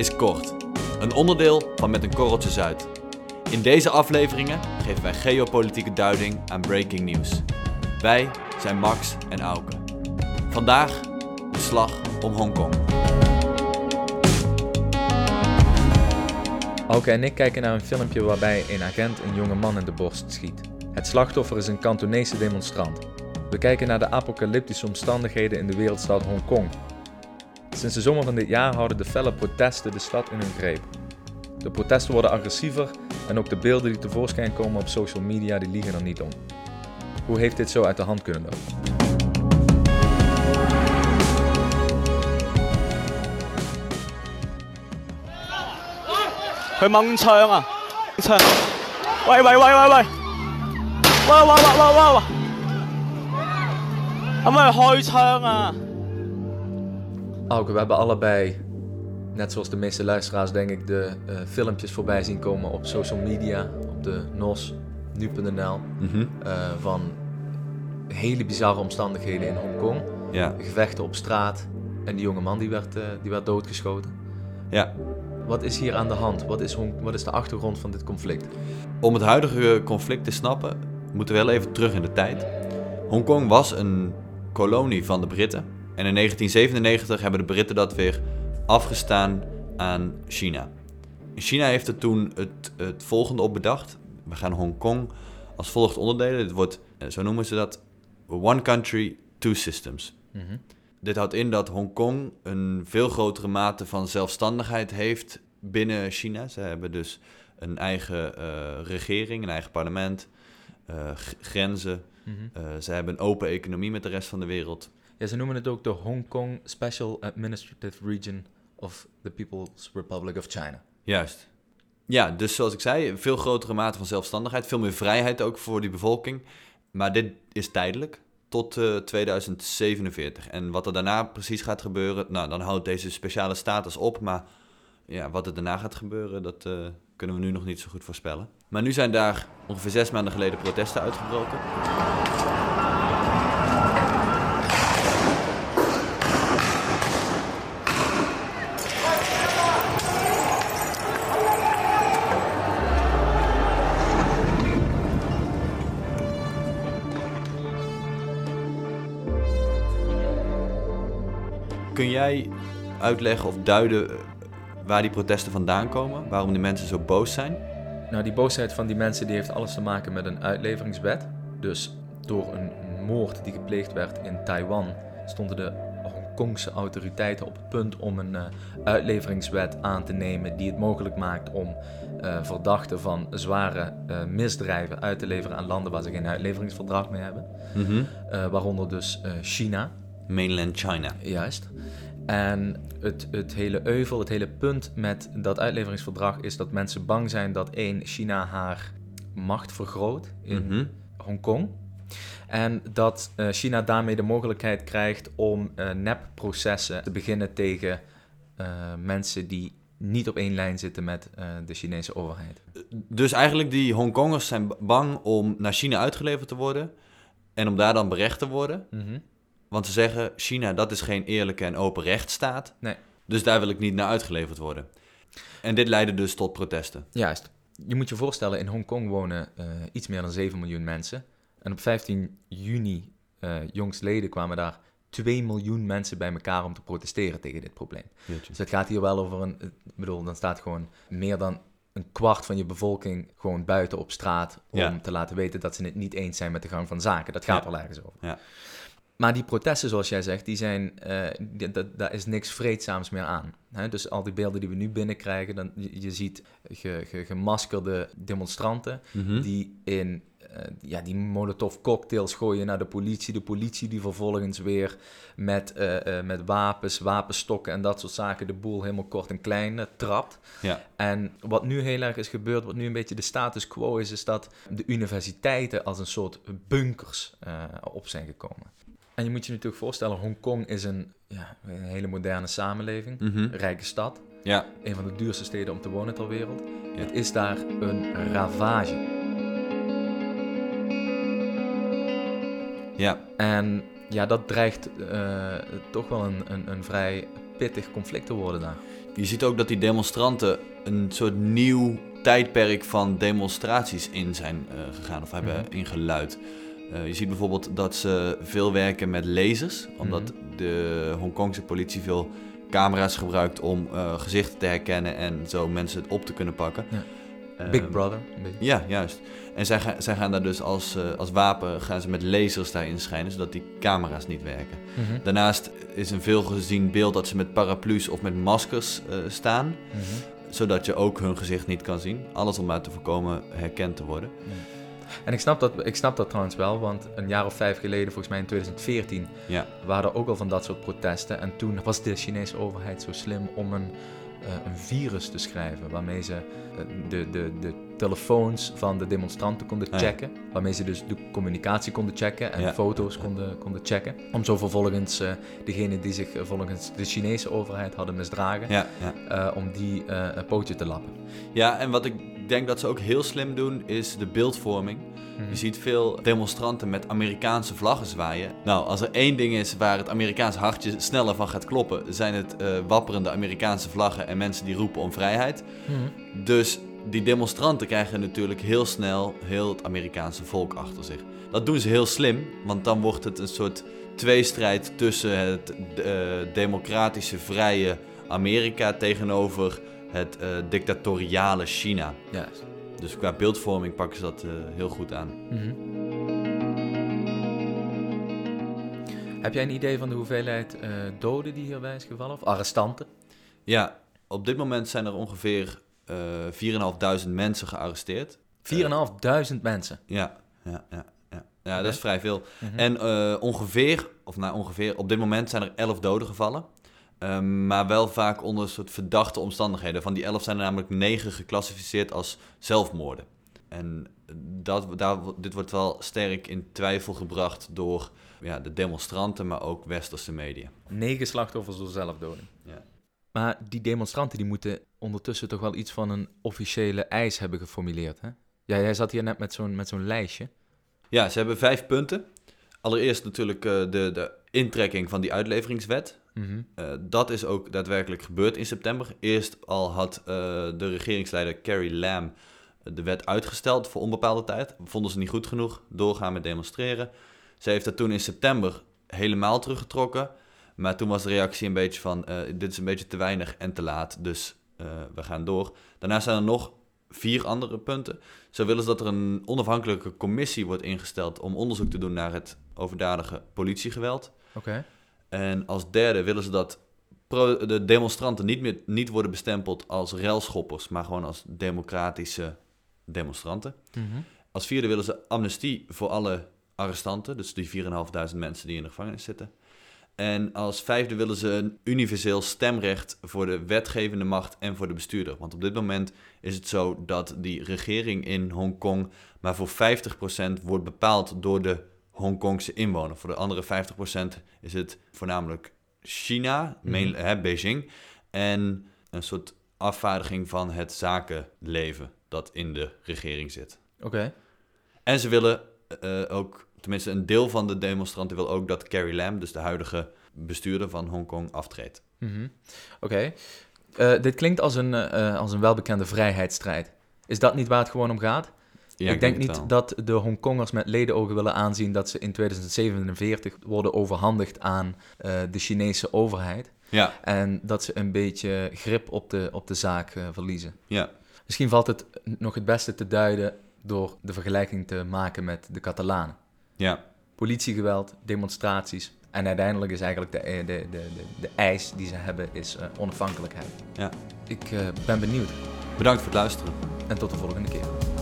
is Kort, een onderdeel van Met een Korreltje Zuid. In deze afleveringen geven wij geopolitieke duiding aan breaking news. Wij zijn Max en Auke. Vandaag de slag om Hongkong. Auke en ik kijken naar een filmpje waarbij een agent een jonge man in de borst schiet. Het slachtoffer is een Kantonese demonstrant. We kijken naar de apocalyptische omstandigheden in de wereldstad Hongkong. Sinds de zomer van dit jaar houden de felle protesten de stad in hun greep. De protesten worden agressiever en ook de beelden die tevoorschijn komen op social media die liegen er niet om. Hoe heeft dit zo uit de hand kunnen lopen? 佢掹枪啊！枪！喂喂喂喂喂！喂喂喂喂喂喂！可唔可以开枪啊？ Auke, we hebben allebei, net zoals de meeste luisteraars denk ik, de eh, filmpjes voorbij zien komen op social media, op de NOS, nu.nl, eh, van hele bizarre omstandigheden in Hongkong. Ja, Gevechten op straat en die jonge man die werd, eh, die werd doodgeschoten. ja. Wat is hier aan de hand? Wat is, Hong- wat is de achtergrond van dit conflict? Om het huidige conflict te snappen, moeten we wel even terug in de tijd. Hongkong was een kolonie van de Britten. En in 1997 hebben de Britten dat weer afgestaan aan China. China heeft er toen het, het volgende op bedacht. We gaan Hongkong als volgt onderdelen. Dit wordt, eh, zo noemen ze dat, One Country, Two Systems. Dit houdt in dat Hongkong een veel grotere mate van zelfstandigheid heeft binnen China. Ze hebben dus een eigen eh, regering, een eigen parlement, eh, grenzen. Eh, ze hebben een open economie met de rest van de wereld. Ja, ze noemen het ook de Hong Kong Special Administrative Region of the People's Republic of China. Juist. Ja, dus zoals ik zei, veel grotere mate van zelfstandigheid, veel meer vrijheid ook voor die bevolking. Maar dit is tijdelijk tot eh, 2047. En wat er daarna precies gaat gebeuren, nou, dan houdt deze speciale status op. Maar ja, wat er daarna gaat gebeuren, dat eh, kunnen we nu nog niet zo goed voorspellen. Maar nu zijn daar ongeveer zes maanden geleden protesten uitgebroken. Kun jij uitleggen of duiden eh, waar die protesten vandaan komen? Waarom die mensen zo boos zijn? Nou, die boosheid van die mensen die heeft alles te maken met een uitleveringswet. Dus door een moord die gepleegd werd in Taiwan stonden de Hongkongse autoriteiten op het punt om een eh, uitleveringswet aan te nemen die het mogelijk maakt om eh, verdachten van zware misdrijven uit te leveren aan landen waar ze geen uitleveringsverdrag mee hebben. Eh, waaronder dus China. Mainland China. Juist. En het, het hele euvel, het hele punt met dat uitleveringsverdrag is dat mensen bang zijn dat één, China haar macht vergroot in Mhm. Hongkong. En dat eh, China daarmee de mogelijkheid krijgt om eh nepprocessen te beginnen tegen eh, mensen die niet op één lijn zitten met de Chinese overheid. Dus eigenlijk die Hongkongers zijn bang om naar China uitgeleverd te worden en om daar dan berecht te worden. Want ze zeggen, China dat is geen eerlijke en open rechtsstaat, Nee, dus daar wil ik niet naar uitgeleverd worden. En dit leidde dus tot protesten. Juist. Je moet je voorstellen, in Hongkong wonen eh, iets meer dan 7 miljoen mensen. En op 15 juni eh jongstleden kwamen daar 2 miljoen mensen bij elkaar om te protesteren tegen dit probleem. Dus het gaat hier wel over een... Ik bedoel, dan staat gewoon meer dan een kwart van je bevolking gewoon buiten op straat... om Ja. te laten weten dat ze het niet eens zijn met de gang van zaken. Dat gaat Ja. wel ergens over. Ja. Maar die protesten, zoals jij zegt, die zijn, eh, daar is niks vreedzaams meer aan. Hè? Dus al die beelden die we nu binnenkrijgen, dan, je, je ziet ge, ge- gemaskerde demonstranten Mhm. die in eh, ja, die molotov cocktails gooien naar de politie. De politie die vervolgens weer met, eh, met wapens, wapenstokken en dat soort zaken de boel helemaal kort en klein trapt. Ja. En wat nu heel erg is gebeurd, wat nu een beetje de status quo is, is dat de universiteiten als een soort bunkers op zijn gekomen. En je moet je natuurlijk voorstellen, Hongkong is een, ja, een hele moderne samenleving, Mhm. rijke stad, Ja, een van de duurste steden om te wonen ter wereld. Ja. Het is daar een ravage. ja, En ja, dat dreigt eh, toch wel een, een, een vrij pittig conflict te worden daar. Je ziet ook dat die demonstranten een soort nieuw tijdperk van demonstraties in zijn eh, gegaan of hebben Mhm. ingeluid. Eh, je ziet bijvoorbeeld dat ze veel werken met lasers, omdat Mhm. de Hongkongse politie veel camera's gebruikt om eh, gezichten te herkennen en zo mensen op te kunnen pakken. Ja. Ehm, Big Brother. Ja, juist. En zij, gaan- zij gaan daar dus als, eh, als wapen gaan ze met lasers daarin schijnen, zodat die camera's niet werken. Mhm. Daarnaast is een veel gezien beeld dat ze met paraplu's of met maskers staan, Mhm. zodat je ook hun gezicht niet kan zien. Alles om uit te voorkomen herkend te worden. En ik snap, dat, ik snap dat trouwens wel, want een jaar of vijf geleden, volgens mij in 2014, Ja, waren er ook al van dat soort protesten. En toen was de Chinese overheid zo slim om een, eh, een virus te schrijven. Waarmee ze eh, de, de, de telefoons van de demonstranten konden Ah, ja. checken. Waarmee ze dus de communicatie konden checken en Ja. foto's konden, konden checken. Om zo vervolgens eh degene die zich volgens de Chinese overheid hadden misdragen, ja, om die een pootje te lappen. ja, en wat ik denk dat ze ook heel slim doen, is de beeldvorming. Mhm. Je ziet veel demonstranten met Amerikaanse vlaggen zwaaien. Nou, als er één ding is waar het Amerikaans hartje sneller van gaat kloppen, zijn het eh, wapperende Amerikaanse vlaggen en mensen die roepen om vrijheid. Mhm. Dus die demonstranten krijgen natuurlijk heel snel heel het Amerikaanse volk achter zich. Dat doen ze heel slim, want dan wordt het een soort tweestrijd tussen het eh, democratische, vrije Amerika tegenover het eh, dictatoriale China. Juist. Dus qua beeldvorming pakken ze dat eh, heel goed aan. Mhm. Heb jij een idee van de hoeveelheid eh, doden die hierbij is gevallen? Of arrestanten? Ja, op dit moment zijn er ongeveer eh 4.500 mensen gearresteerd. 4.500 mensen. Ja, ja, ja. ja. ja dat is vrij veel. Mhm. En ongeveer, of nou ongeveer, op dit moment zijn er 11 doden gevallen. Ehm, maar wel vaak onder een soort verdachte omstandigheden. Van die 11 zijn er namelijk 9 geclassificeerd als zelfmoorden. En dat, daar, dit wordt wel sterk in twijfel gebracht door ja, de demonstranten, maar ook westerse media. Negen slachtoffers door zelfdoding. Ja. Maar die demonstranten die moeten ondertussen toch wel iets van een officiële eis hebben geformuleerd, hè? Ja, jij zat hier net met zo'n, met zo'n lijstje. Ja, ze hebben vijf punten. Allereerst natuurlijk eh, de, de intrekking van die uitleveringswet. Mhm. Eh, dat is ook daadwerkelijk gebeurd in september. Eerst al had eh, de regeringsleider Carrie Lam de wet uitgesteld voor onbepaalde tijd. Vonden ze niet goed genoeg, doorgaan met demonstreren. Ze heeft dat toen in september helemaal teruggetrokken. Maar toen was de reactie een beetje van, eh, dit is een beetje te weinig en te laat, dus eh, we gaan door. Daarna zijn er nog vier andere punten. Zo willen ze dat er een onafhankelijke commissie wordt ingesteld om onderzoek te doen naar het overdadige politiegeweld. Oké. En als derde willen ze dat de demonstranten niet meer niet worden bestempeld als relschoppers, maar gewoon als democratische demonstranten. Mhm. Als vierde willen ze amnestie voor alle arrestanten, dus die 4.500 mensen die in de gevangenis zitten. En als vijfde willen ze een universeel stemrecht voor de wetgevende macht en voor de bestuurder. Want op dit moment is het zo dat die regering in Hongkong maar voor 50% wordt bepaald door de Hongkongse inwoner. Voor de andere 50% is het voornamelijk China, Mhm. hè, Beijing. En een soort afvaardiging van het zakenleven dat in de regering zit. Oké. En ze willen eh, ook, tenminste een deel van de demonstranten wil ook dat Carrie Lam, dus de huidige bestuurder van Hongkong, aftreedt. Mhm. Oké. Eh, dit klinkt als een, eh, als een welbekende vrijheidsstrijd. Is dat niet waar het gewoon om gaat? Ja, ik denk niet dat de Hongkongers met ledenogen willen aanzien dat ze in 2047 worden overhandigd aan eh, de Chinese overheid. Ja, En dat ze een beetje grip op de, op de zaak eh, verliezen. ja, Misschien valt het nog het beste te duiden door de vergelijking te maken met de Catalanen. ja. Politiegeweld, demonstraties. En uiteindelijk is eigenlijk de, de, de, de, de eis die ze hebben is eh, onafhankelijkheid. ja. Ik eh, ben benieuwd. Bedankt voor het luisteren. En tot de volgende keer.